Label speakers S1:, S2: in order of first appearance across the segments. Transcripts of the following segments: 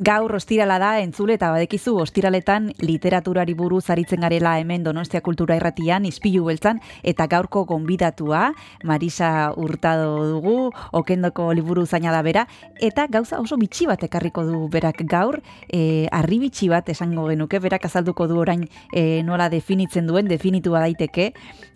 S1: Gaur ostirala da entzule eta badekizu ostiraletan literaturari buruz aritzen garela hemen Donostia Kultura Irratian Ispilu beltzan eta gaurko gonbidatua Marisa Hurtado dugu Okendoko liburu zaina da bera eta gauza oso bitxi bat ekarriko du berak gaur e, arri bitxi bat esango genuke berak azalduko du orain e, nola definitzen duen definitua daiteke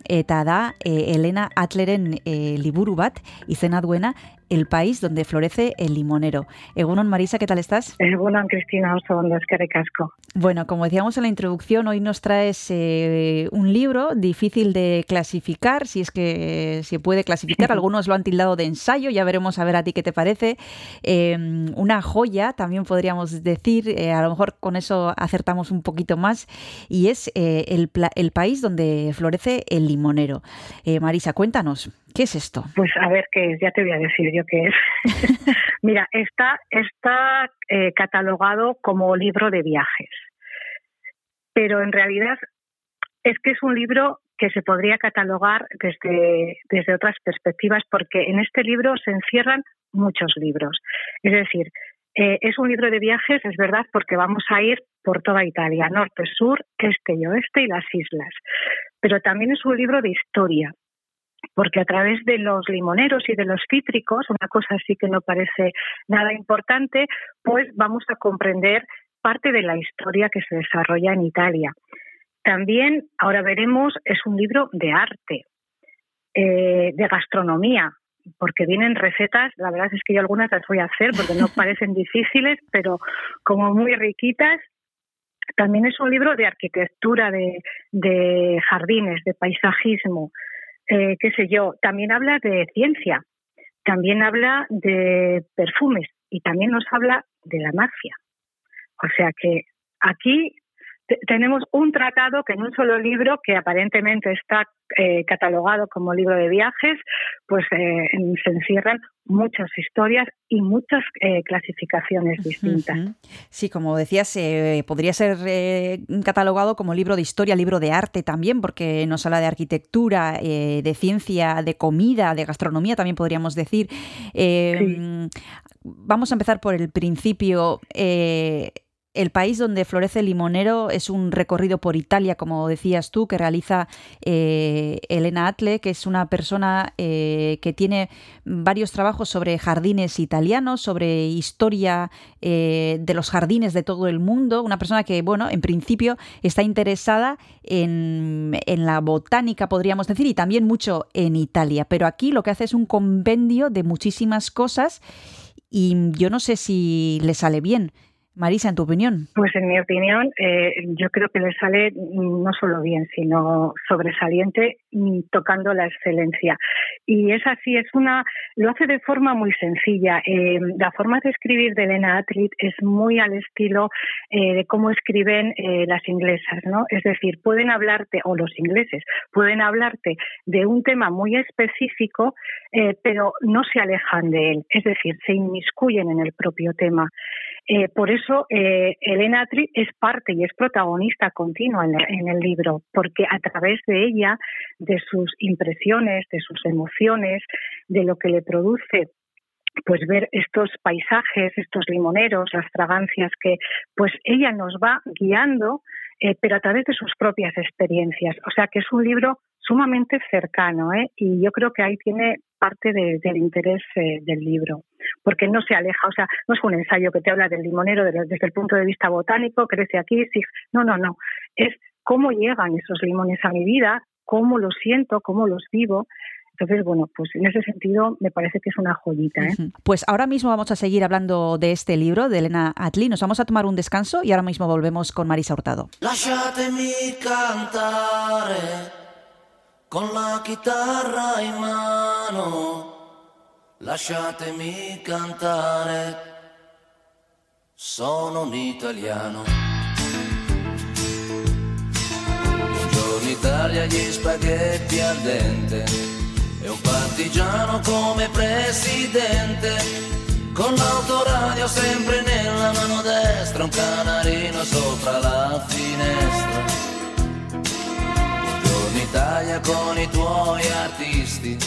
S1: eta da e, Elena Atleren e, liburu bat izena duena el país donde florece el limonero. Egunon, Marisa, ¿qué tal estás?
S2: Egunon, Cristina, oso ondo, casco.
S1: Bueno, como decíamos en la introducción, hoy nos traes eh, un libro difícil de clasificar, si es que se puede clasificar. Algunos lo han tildado de ensayo, ya veremos a ver a ti qué te parece. Em, una joya, también podríamos decir, eh, a lo mejor con eso acertamos un poquito más, y es eh, el, el país donde florece el limonero. Marisa, cuéntanos. ¿Qué es esto?
S2: Pues a ver qué es, ya te voy a decir yo qué es. Mira, está, está eh, catalogado como libro de viajes, pero en realidad es que es un libro que se podría catalogar desde, desde otras perspectivas, porque en este libro se encierran muchos libros. Es decir, eh, es un libro de viajes, es verdad, porque vamos a ir por toda Italia, norte, sur, este y oeste y las islas. Pero también es un libro de historia, porque a través de los limoneros y de los cítricos, una cosa así que no parece nada importante, pues vamos a comprender parte de la historia que se desarrolla en Italia. También, ahora veremos, es un libro de arte, eh, de gastronomía, porque vienen recetas, la verdad es que yo algunas las voy a hacer porque no parecen difíciles, pero como muy riquitas. También es un libro de arquitectura, de jardines, de paisajismo, eh, qué sé yo, también habla de ciencia, también habla de perfumes y también nos habla de la mafia. O sea que aquí tenemos un tratado que en un solo libro, que aparentemente está eh, catalogado como libro de viajes, pues eh, se encierran muchas historias y muchas eh, clasificaciones distintas.
S1: Sí, como decías, podría ser catalogado como libro de historia, libro de arte también, porque nos habla de arquitectura, de ciencia, de comida, de gastronomía, también podríamos decir. Vamos a empezar por el principio el país donde florece el limonero es un recorrido por Italia, como decías tú, que realiza eh, Elena Atle, que es una persona eh, que tiene varios trabajos sobre jardines italianos, sobre historia eh, de los jardines de todo el mundo. Una persona que, bueno, en principio está interesada en, en la botánica, podríamos decir, y también mucho en Italia. Pero aquí lo que hace es un compendio de muchísimas cosas y yo no sé si le sale bien. Marisa, en tu opinión.
S2: Pues en mi opinión, eh, yo creo que le sale no solo bien, sino sobresaliente, tocando la excelencia. Y es así, es una, lo hace de forma muy sencilla. Eh, la forma de escribir de Elena Atlit es muy al estilo eh, de cómo escriben las inglesas, ¿no? Es decir, pueden hablarte, o los ingleses, pueden hablarte de un tema muy específico, pero no se alejan de él. Es decir, se inmiscuyen en el propio tema. Eh, por eso eh, Elena Atri es parte y es protagonista continua en, el libro, porque a través de ella, de sus impresiones, de sus emociones, de lo que le produce pues ver estos paisajes, estos limoneros, las fragancias que pues ella nos va guiando, eh, pero a través de sus propias experiencias. O sea que es un libro sumamente cercano ¿eh? y yo creo que ahí tiene parte del interés eh, del libro, porque no se aleja, o sea, no es un ensayo que te habla del limonero desde, el punto de vista botánico, crece aquí, sí, no, no, no, es cómo llegan esos limones a mi vida, cómo los siento, cómo los vivo. Entonces, bueno, pues en ese sentido me parece que es una joyita. ¿eh?
S1: Pues ahora mismo vamos a seguir hablando de este libro de Elena Atli. Nos vamos a tomar un descanso y ahora mismo volvemos con Marisa Hurtado. Con la chitarra in mano, lasciatemi cantare, sono un italiano. Buongiorno Italia, gli spaghetti al dente, e un partigiano come presidente, con l'autoradio sempre nella mano destra, un canarino sopra la finestra Italia con i tuoi artisti,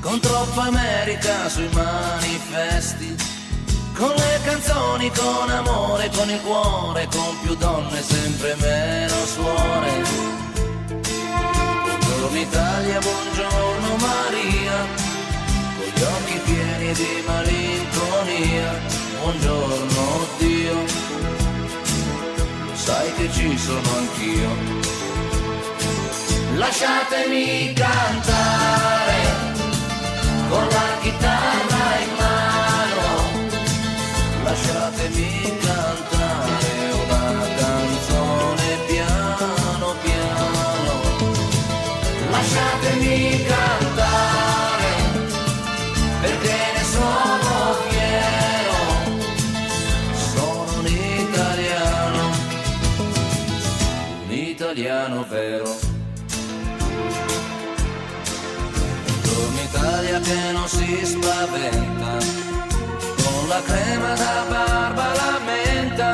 S1: con troppa America sui manifesti,
S3: con le canzoni, con amore, con il cuore, con più donne, sempre meno suore. Buongiorno Italia, buongiorno Maria, con gli occhi pieni di malinconia. Buongiorno Dio, sai che ci sono anch'io. Lasciatemi cantare con la chitarra si spaventa la crema da barba la menta,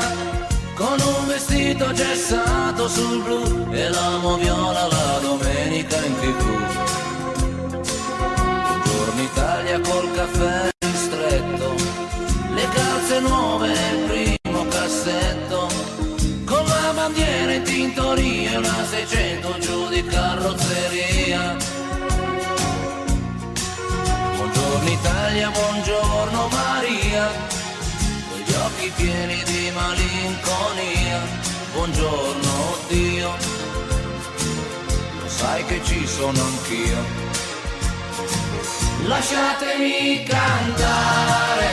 S3: con un vestito gessato sul blu e l'amo viola la domenica in tv. Malinconia. Buongiorno Dio, lo sai che ci sono anch'io. Lasciatemi cantare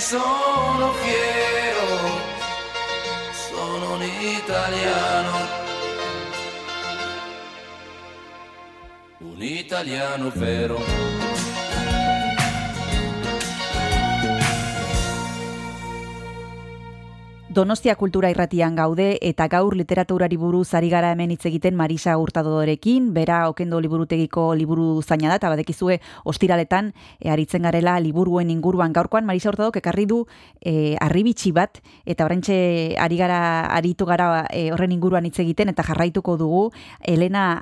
S3: sono fiero, sono un italiano, un italiano vero.
S1: Donostia kultura irratian gaude eta gaur literaturari buruz ari gara hemen hitz egiten Marisa Hurtadorekin, bera okendo liburutegiko liburu zaina da, eta badekizue ostiraletan e, aritzen garela liburuen inguruan. Gaurkoan Marisa Hurtadok ekarri du e, arribitsi bat, eta horrentxe ari gara, aritu gara e, horren inguruan hitz egiten, eta jarraituko dugu Elena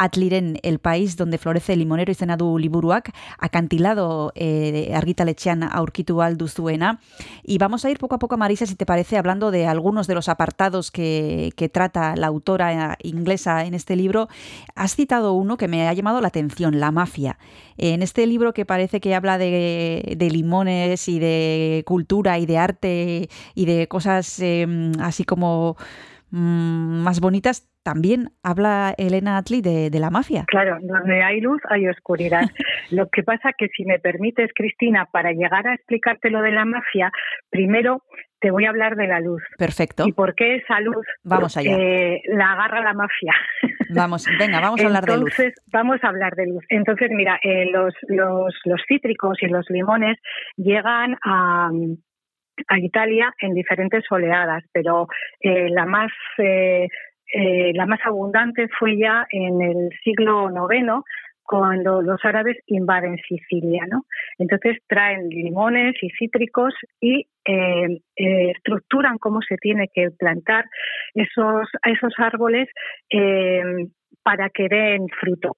S1: Atliren El País donde florece el limonero izena du liburuak, acantilado eh, argitaletxean aurkitu alduzuena. Y vamos a ir poco a poco, Marisa, si te parece, hablando de algunos de los apartados que, trata la autora inglesa en este libro. Has citado uno que me ha llamado la atención, la mafia. En este libro que parece que habla de, limones y de cultura y de arte y de cosas eh, así como Mm, más bonitas, también habla Elena Atli de, la mafia.
S2: Claro, donde hay luz hay oscuridad. lo que pasa que si me permites, Cristina, para llegar a explicarte lo de la mafia, primero te voy a hablar de la luz.
S1: Perfecto.
S2: ¿Y por qué esa luz
S1: vamos allá.
S2: Eh, la agarra la mafia?
S1: Vamos, venga, vamos a hablar de luz.
S2: Vamos a hablar de luz. Entonces, mira, eh, los, los, los cítricos y los limones llegan a, a Italia en diferentes oleadas, pero eh, la más eh, eh, la más abundante fue ya en el siglo IX cuando los árabes invaden Sicilia, ¿no? Entonces traen limones y cítricos y estructuran cómo se tiene que plantar esos esos árboles para que den fruto.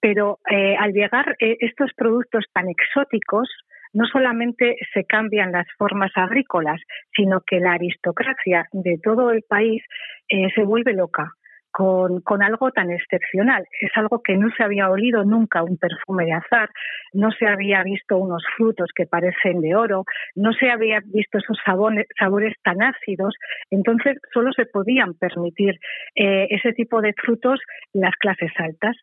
S2: Pero al llegar estos productos tan exóticos, no solamente se cambian las formas agrícolas, sino que la aristocracia de todo el país eh, se vuelve loca con, con, algo tan excepcional. Es algo que no se había olido nunca un perfume de azar, no se había visto unos frutos que parecen de oro, no se había visto esos sabores, tan ácidos. Entonces, solo se podían permitir eh, ese tipo de frutos las clases altas.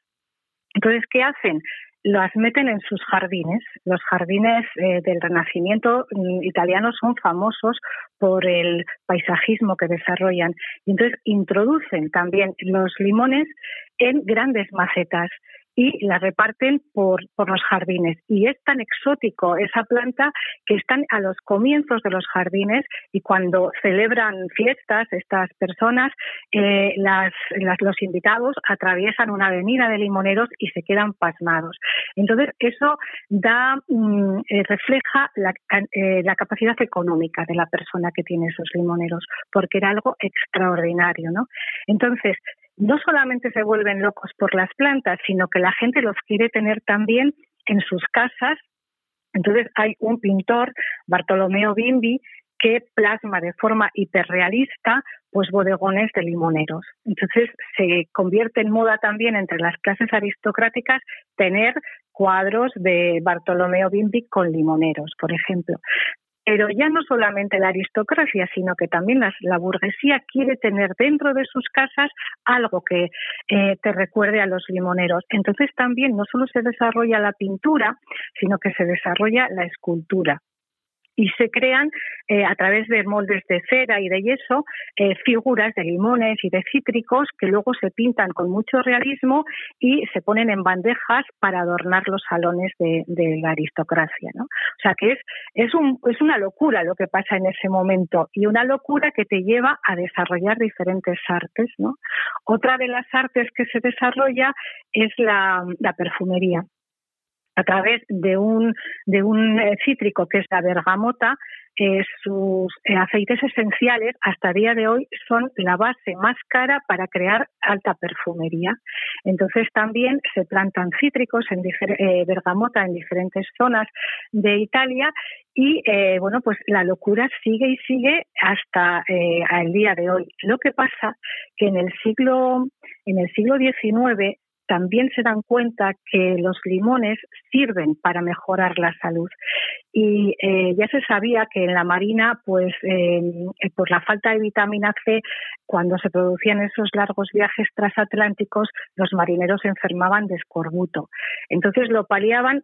S2: Entonces, ¿qué hacen? Las meten en sus jardines. Los jardines eh, del Renacimiento mm, italiano son famosos por el paisajismo que desarrollan. Entonces introducen también los limones en grandes macetas y la reparten por, por los jardines. Y es tan exótico esa planta que están a los comienzos de los jardines y cuando celebran fiestas estas personas, eh, los invitados atraviesan una avenida de limoneros y se quedan pasmados. Entonces, eso da, mm, eh, refleja la, eh, la capacidad económica de la persona que tiene esos limoneros, porque era algo extraordinario, ¿no? Entonces, no solamente se vuelven locos por las plantas, sino que la gente los quiere tener también en sus casas. Entonces hay un pintor, Bartolomeo Bimbi, que plasma de forma hiperrealista pues bodegones de limoneros. Entonces se convierte en moda también entre las clases aristocráticas tener cuadros de Bartolomeo Bimbi con limoneros, por ejemplo pero ya no solamente la aristocracia, sino que también la, burguesía quiere tener dentro de sus casas algo que eh, te recuerde a los limoneros. Entonces también no solo se desarrolla la pintura, sino que se desarrolla la escultura y se crean eh, a través de moldes de cera y de yeso eh, figuras de limones y de cítricos que luego se pintan con mucho realismo y se ponen en bandejas para adornar los salones de, la aristocracia. ¿no? O sea que es, es, un, es una locura lo que pasa en ese momento y una locura que te lleva a desarrollar diferentes artes. ¿no? Otra de las artes que se desarrolla es la perfumería a través de un, de un eh, cítrico que es la bergamota, eh, sus eh, aceites esenciales hasta el día de hoy son la base más cara para crear alta perfumería. Entonces también se plantan cítricos en bergamota en diferentes zonas de Italia y bueno pues la locura sigue y sigue hasta el día de hoy. Lo que pasa que en el siglo en el siglo XIX también se dan cuenta que los limones sirven para mejorar la salud. Y eh, ya se sabía que en la marina, pues eh, por la falta de vitamina C, cuando se producían esos largos viajes transatlánticos, los marineros enfermaban de escorbuto. Entonces lo paliaban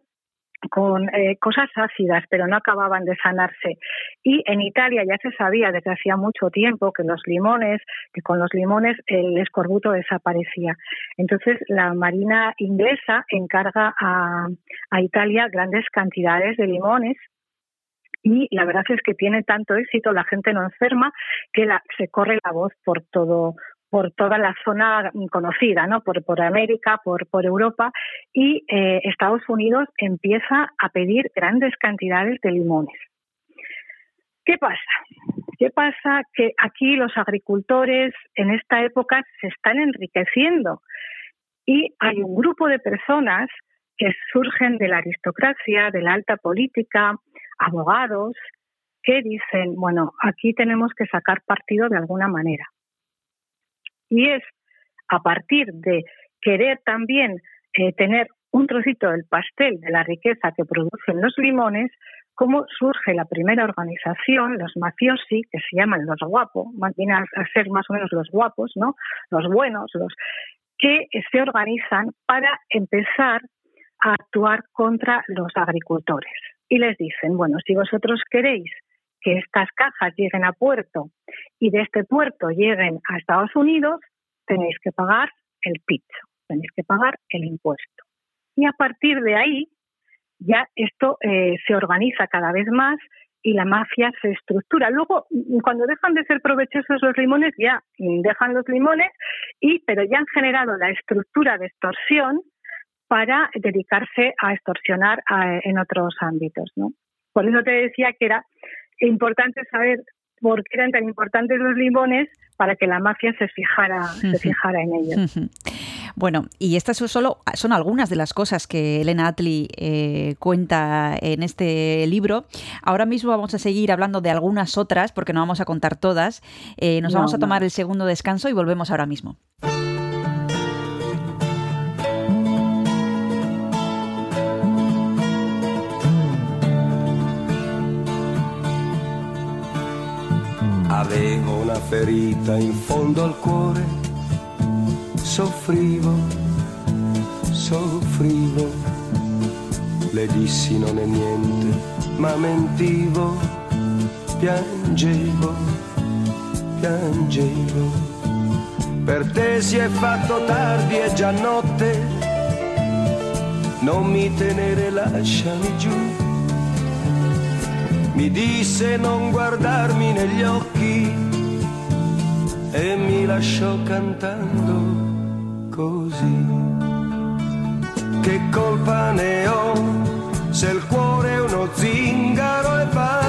S2: con eh, cosas ácidas, pero no acababan de sanarse. Y en Italia ya se sabía desde hacía mucho tiempo que los limones, que con los limones el escorbuto desaparecía. Entonces la Marina inglesa encarga a, a Italia grandes cantidades de limones y la verdad es que tiene tanto éxito, la gente no enferma, que la, se corre la voz por todo por toda la zona conocida, ¿no? por, América, por, por Europa, y eh, Estados Unidos empieza a pedir grandes cantidades de limones. ¿Qué pasa? ¿Qué pasa? Que aquí los agricultores en esta época se están enriqueciendo y hay un grupo de personas que surgen de la aristocracia, de la alta política, abogados, que dicen, bueno, aquí tenemos que sacar partido de alguna manera y es a partir de querer también eh, tener un trocito del pastel de la riqueza que producen los limones, cómo surge la primera organización, los mafiosi, que se llaman los guapos, más bien a, ser más o menos los guapos, ¿no? Los buenos, los que se organizan para empezar a actuar contra los agricultores. Y les dicen, bueno, si vosotros queréis que estas cajas lleguen a puerto y de este puerto lleguen a Estados Unidos, tenéis que pagar el PIT, tenéis que pagar el impuesto. Y a partir de ahí, ya esto eh, se organiza cada vez más y la mafia se estructura. Luego, cuando dejan de ser provechosos los limones, ya dejan los limones, y pero ya han generado la estructura de extorsión para dedicarse a extorsionar en otros ámbitos. ¿no? Por eso te decía que era importante saber por qué eran tan importantes los limones para que la mafia se fijara, se fijara en ellos.
S1: Bueno, y estas son solo son algunas de las cosas que Elena Atli eh, cuenta en este libro. Ahora mismo vamos a seguir hablando de algunas otras, porque no vamos a contar todas. Eh, nos vamos a tomar el segundo descanso y volvemos ahora mismo.
S4: Ferita in fondo al cuore, soffrivo, soffrivo, le dissi non è niente, ma mentivo, piangevo, piangevo. Per te si è fatto tardi, è già notte, non mi tenere, lasciami giù. Mi disse non guardarmi negli occhi e mi lasciò cantando così. Che colpa ne ho se il cuore è uno zingaro e va?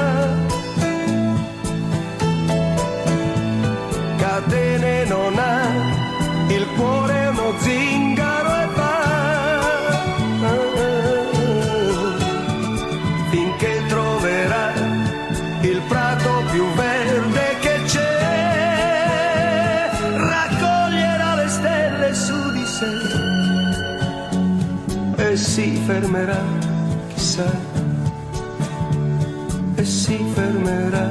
S4: Catene non ha, il cuore è uno zingaro si fermerà, chissà, e si fermerà.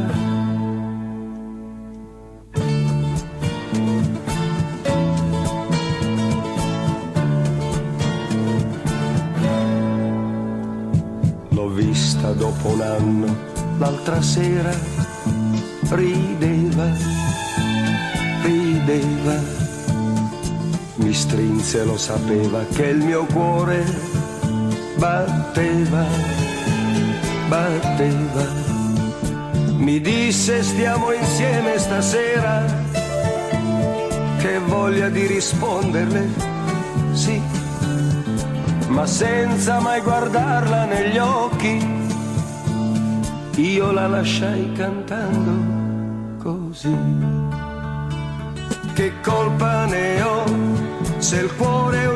S4: L'ho vista dopo un anno, l'altra sera rideva, rideva, mi strinse, lo sapeva che il mio cuore batteva, batteva, mi disse stiamo insieme stasera, che voglia di risponderle, sì, ma senza mai guardarla negli occhi io la lasciai cantando così. Che colpa ne ho se il cuore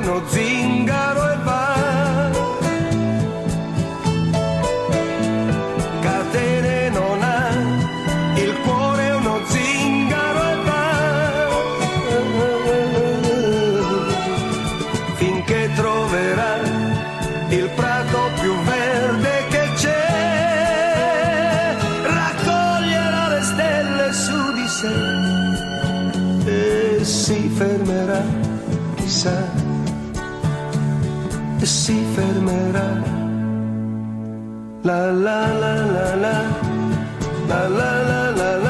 S4: fermerà, chissà, e si fermerà. La la la la la, la la la la la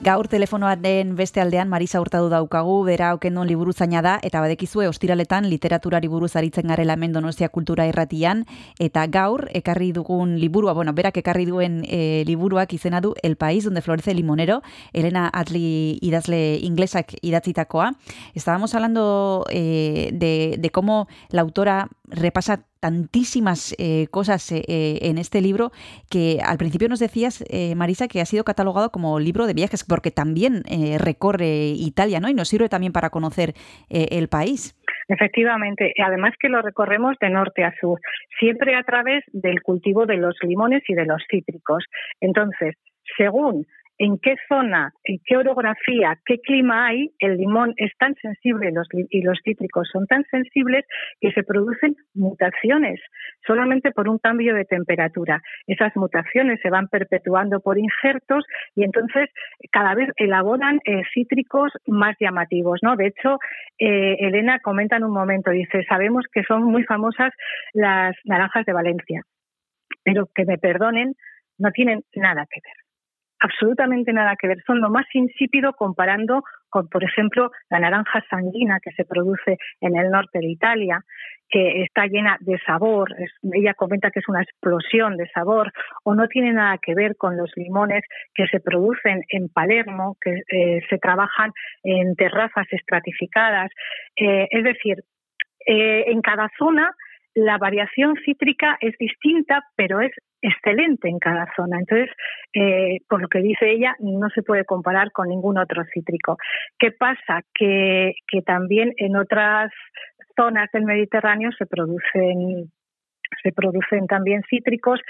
S1: Gaur telefonoaren beste aldean Marisa Hurtadu daukagu, bera okendon liburu zaina da, eta badekizue ostiraletan literaturari buruz aritzen garela Mendonostia kultura erratian, eta gaur ekarri dugun liburua, bueno, berak ekarri duen e, liburuak izena du El País, donde florece limonero, Elena Atli idazle inglesak idatzitakoa. Estábamos hablando eh, de, de cómo la autora repasa tantísimas eh, cosas eh, eh, en este libro que al principio nos decías, Marisa, que ha sido catalogado como libro de viajes, porque también recorre Italia, ¿no? Y nos sirve también para conocer el país.
S2: Efectivamente, además que lo recorremos de norte a sur, siempre a través del cultivo de los limones y de los cítricos. Entonces, según en qué zona, en qué orografía, qué clima hay, el limón es tan sensible y los cítricos son tan sensibles que se producen mutaciones solamente por un cambio de temperatura. Esas mutaciones se van perpetuando por injertos y entonces cada vez elaboran eh, cítricos más llamativos. ¿no? De hecho, eh, Elena comenta en un momento, dice, sabemos que son muy famosas las naranjas de Valencia, pero que me perdonen, no tienen nada que ver absolutamente nada que ver. Son lo más insípido comparando con, por ejemplo, la naranja sanguina que se produce en el norte de Italia, que está llena de sabor. ella comenta que es una explosión de sabor, o no tiene nada que ver con los limones que se producen en Palermo, que eh, se trabajan en terrazas estratificadas. Eh, es decir, eh, en cada zona la variación cítrica es distinta, pero es excelente en cada zona. Entonces, eh, por lo que dice ella, no se puede comparar con ningún otro cítrico. ¿Qué pasa? Que, que también en otras zonas del Mediterráneo se producen se producen también cítricos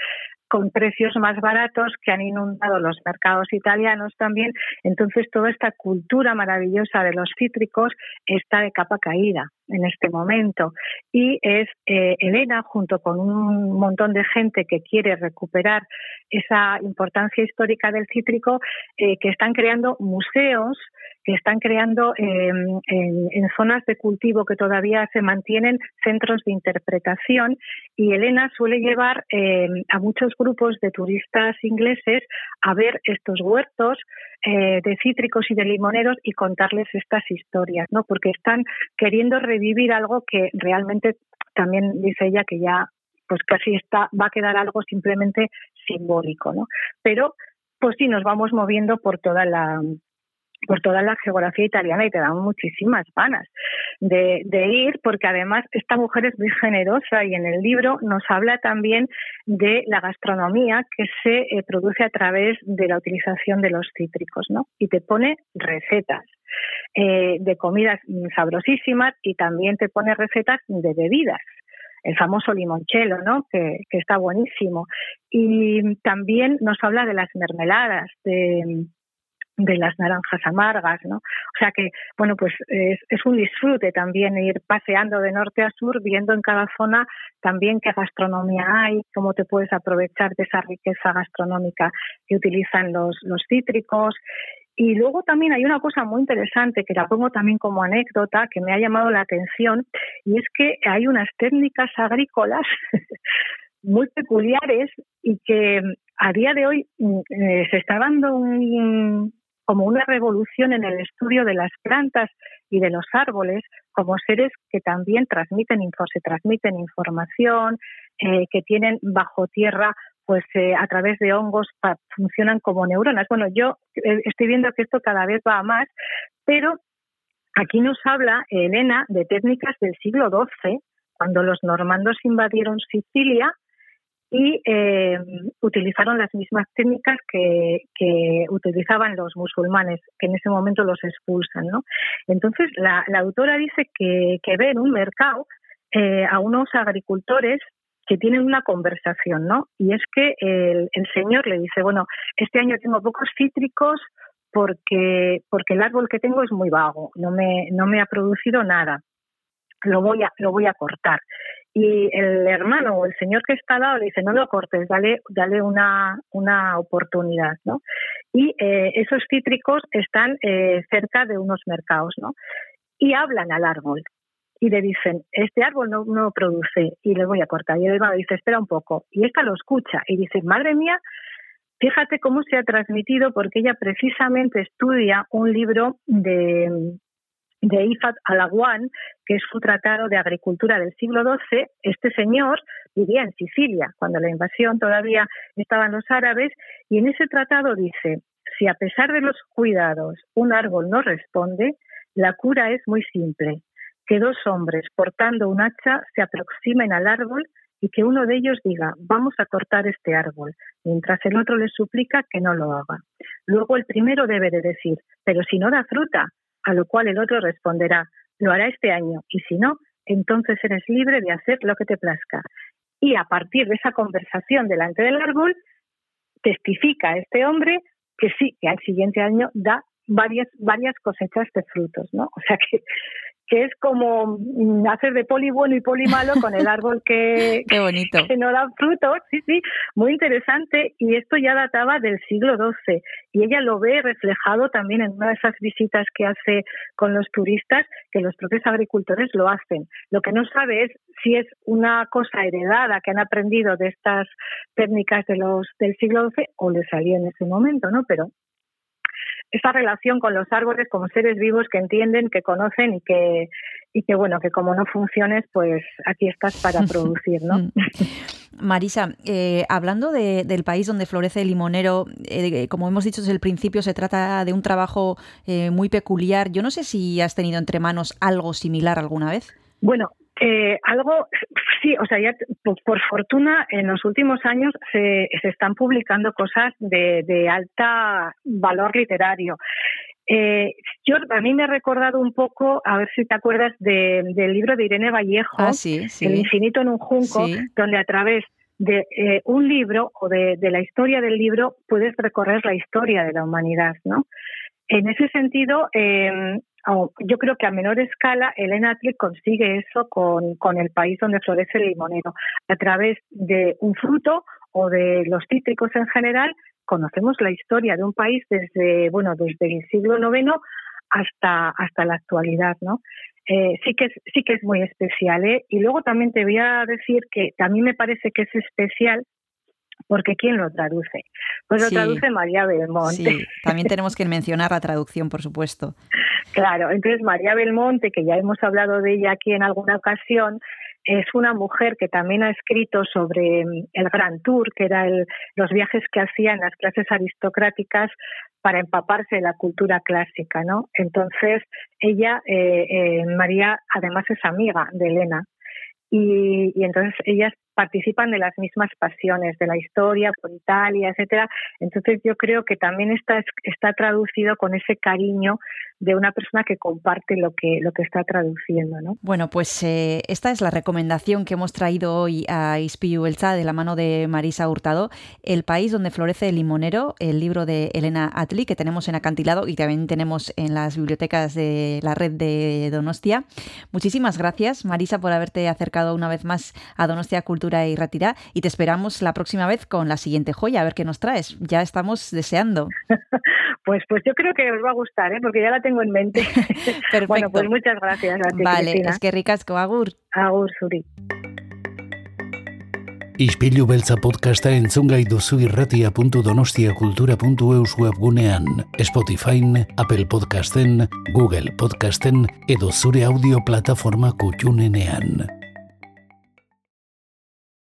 S2: con precios más baratos que han inundado los mercados italianos también. Entonces, toda esta cultura maravillosa de los cítricos está de capa caída en este momento. Y es eh, Elena, junto con un montón de gente que quiere recuperar esa importancia histórica del cítrico, eh, que están creando museos que están creando em, en, zonas de cultivo que todavía se mantienen centros de interpretación y Elena suele llevar em, a muchos grupos de turistas ingleses a ver estos huertos eh, de cítricos y de limoneros y contarles estas historias, ¿no? Porque están queriendo revivir algo que realmente también dice ella que ya pues casi está va a quedar algo simplemente simbólico, ¿no? Pero pues sí nos vamos moviendo por toda la por toda la geografía italiana y te dan muchísimas ganas de, ir, porque además esta mujer es muy generosa y en el libro nos habla también de la gastronomía que se eh, produce a través de la utilización de los cítricos, ¿no? Y te pone recetas. Eh, de comidas sabrosísimas y también te pone recetas de bebidas el famoso limonchelo, ¿no? Que, que, está buenísimo. Y también nos habla de las mermeladas, de, de las naranjas amargas, ¿no? O sea que, bueno, pues es, un disfrute también ir paseando de norte a sur, viendo en cada zona también qué gastronomía hay, cómo te puedes aprovechar de esa riqueza gastronómica que utilizan los, los cítricos. Y luego también hay una cosa muy interesante que la pongo también como anécdota que me ha llamado la atención y es que hay unas técnicas agrícolas muy peculiares y que a día de hoy mm, eh, se está dando un, como una revolución en el estudio de las plantas y de los árboles como seres que también transmiten, se transmiten información, eh, que tienen bajo tierra pues eh, a través de hongos funcionan como neuronas. Bueno, yo eh, estoy viendo que esto cada vez va a más, pero aquí nos habla Elena de técnicas del siglo XII, cuando los normandos invadieron Sicilia y eh, utilizaron las mismas técnicas que, utilizaban los musulmanes, que en ese momento los expulsan. ¿no? Entonces, la, autora dice que, ve en un mercado eh, a unos agricultores que tienen una conversación, ¿no? Y es que el, el, señor le dice, bueno, este año tengo pocos cítricos porque, porque el árbol que tengo es muy vago, no me, no me ha producido nada, lo voy a, lo voy a cortar. Y el hermano o el señor que está al lado le dice no lo cortes dale dale una una oportunidad no y eh, esos cítricos están eh, cerca de unos mercados no y hablan al árbol y le dicen este árbol no, no produce y le voy a cortar y el hermano dice espera un poco y esta lo escucha y dice madre mía fíjate cómo se ha transmitido porque ella precisamente estudia un libro de de Ifat Alaguán, que es un tratado de agricultura del siglo XII. Este señor vivía en Sicilia, cuando la invasión todavía estaban los árabes, y en ese tratado dice, si a pesar de los cuidados un árbol no responde, la cura es muy simple, que dos hombres portando un hacha se aproximen al árbol y que uno de ellos diga, vamos a cortar este árbol, mientras el otro le suplica que no lo haga. Luego el primero debe de decir, pero si no da fruta, a lo cual el otro responderá, lo hará este año, y si no, entonces eres libre de hacer lo que te plazca. Y a partir de esa conversación delante del árbol, testifica este hombre que sí, que al siguiente año da varias, varias cosechas de frutos, ¿no? O sea que que es como mm, hacer de poli bueno y poli malo con el árbol que,
S1: que
S2: no da frutos, sí, sí, muy interesante y esto ya databa del siglo XII y ella lo ve reflejado también en una de esas visitas que hace con los turistas, que los propios agricultores lo hacen. Lo que no sabe es si es una cosa heredada que han aprendido de estas técnicas de los del siglo XII o le salió en ese momento, ¿no? Pero esa relación con los árboles como seres vivos que entienden, que conocen y que, y que bueno, que como no funciones, pues aquí estás para producir, ¿no? Mm.
S1: Marisa, eh, hablando del país donde florece el limonero, eh, como hemos dicho desde el principio, se trata de un trabajo eh, muy peculiar. Yo no sé si has tenido entre manos algo similar alguna vez.
S2: Bueno, eh, algo, sí, o sea, ya por, fortuna en los últimos años se, se están publicando cosas de, de alta valor literario. Eh, yo, a mí me ha recordado un poco, a ver si te acuerdas del libro de Irene Vallejo,
S1: ah, El
S2: infinito en un junco, donde a través de eh, un libro o de, la historia del libro puedes recorrer la historia de la humanidad, ¿no? En ese sentido, em, yo creo que a menor escala Elena Atli consigue eso con, con el país donde florece el limonero. A través de un fruto o de los cítricos en general, conocemos la historia de un país desde, bueno, desde el siglo IX hasta, hasta la actualidad, ¿no? Eh, sí que es, sí que es muy especial, ¿eh? Y luego también te voy a decir que mí me parece que es especial porque ¿quién lo traduce? Pues lo traduce María Belmonte.
S1: Sí, también tenemos que mencionar la traducción, por supuesto.
S2: Claro, entonces María Belmonte, que ya hemos hablado de ella aquí en alguna ocasión, es una mujer que también ha escrito sobre mm, el Gran Tour, que era los viajes que hacían las clases aristocráticas para empaparse de la cultura clásica, ¿no? Entonces, ella, eh, eh, María, además es amiga de Elena. Y, y, entonces ellas participan de las mismas pasiones, de la historia por Italia, etcétera. Entonces yo creo que también está, está traducido con ese cariño de una persona que comparte lo que, lo que está traduciendo. ¿no?
S1: Bueno, pues eh, esta es la recomendación que hemos traído hoy a Ispiu Elsa de la mano de Marisa Hurtado, El país donde florece el limonero, el libro de Elena Atli que tenemos en acantilado y también tenemos en las bibliotecas de la red de Donostia. Muchísimas gracias, Marisa, por haberte acercado una vez más a Donostia Cultura y Retirá y te esperamos la próxima vez con la siguiente joya, a ver qué nos traes. Ya estamos deseando.
S2: Pues, pues yo creo que os va a gustar, ¿eh? porque ya la tengo en mente.
S1: Perfecto.
S2: Bueno, pues muchas gracias a ti,
S1: Vale, es que ricasco, agur.
S2: Agur, Suri.
S5: Ispilu beltza podcasta entzungai duzu irratia.donostiakultura.eus webgunean, Spotify, Apple Podcasten, Google Podcasten edo zure audio plataforma kutxunenean.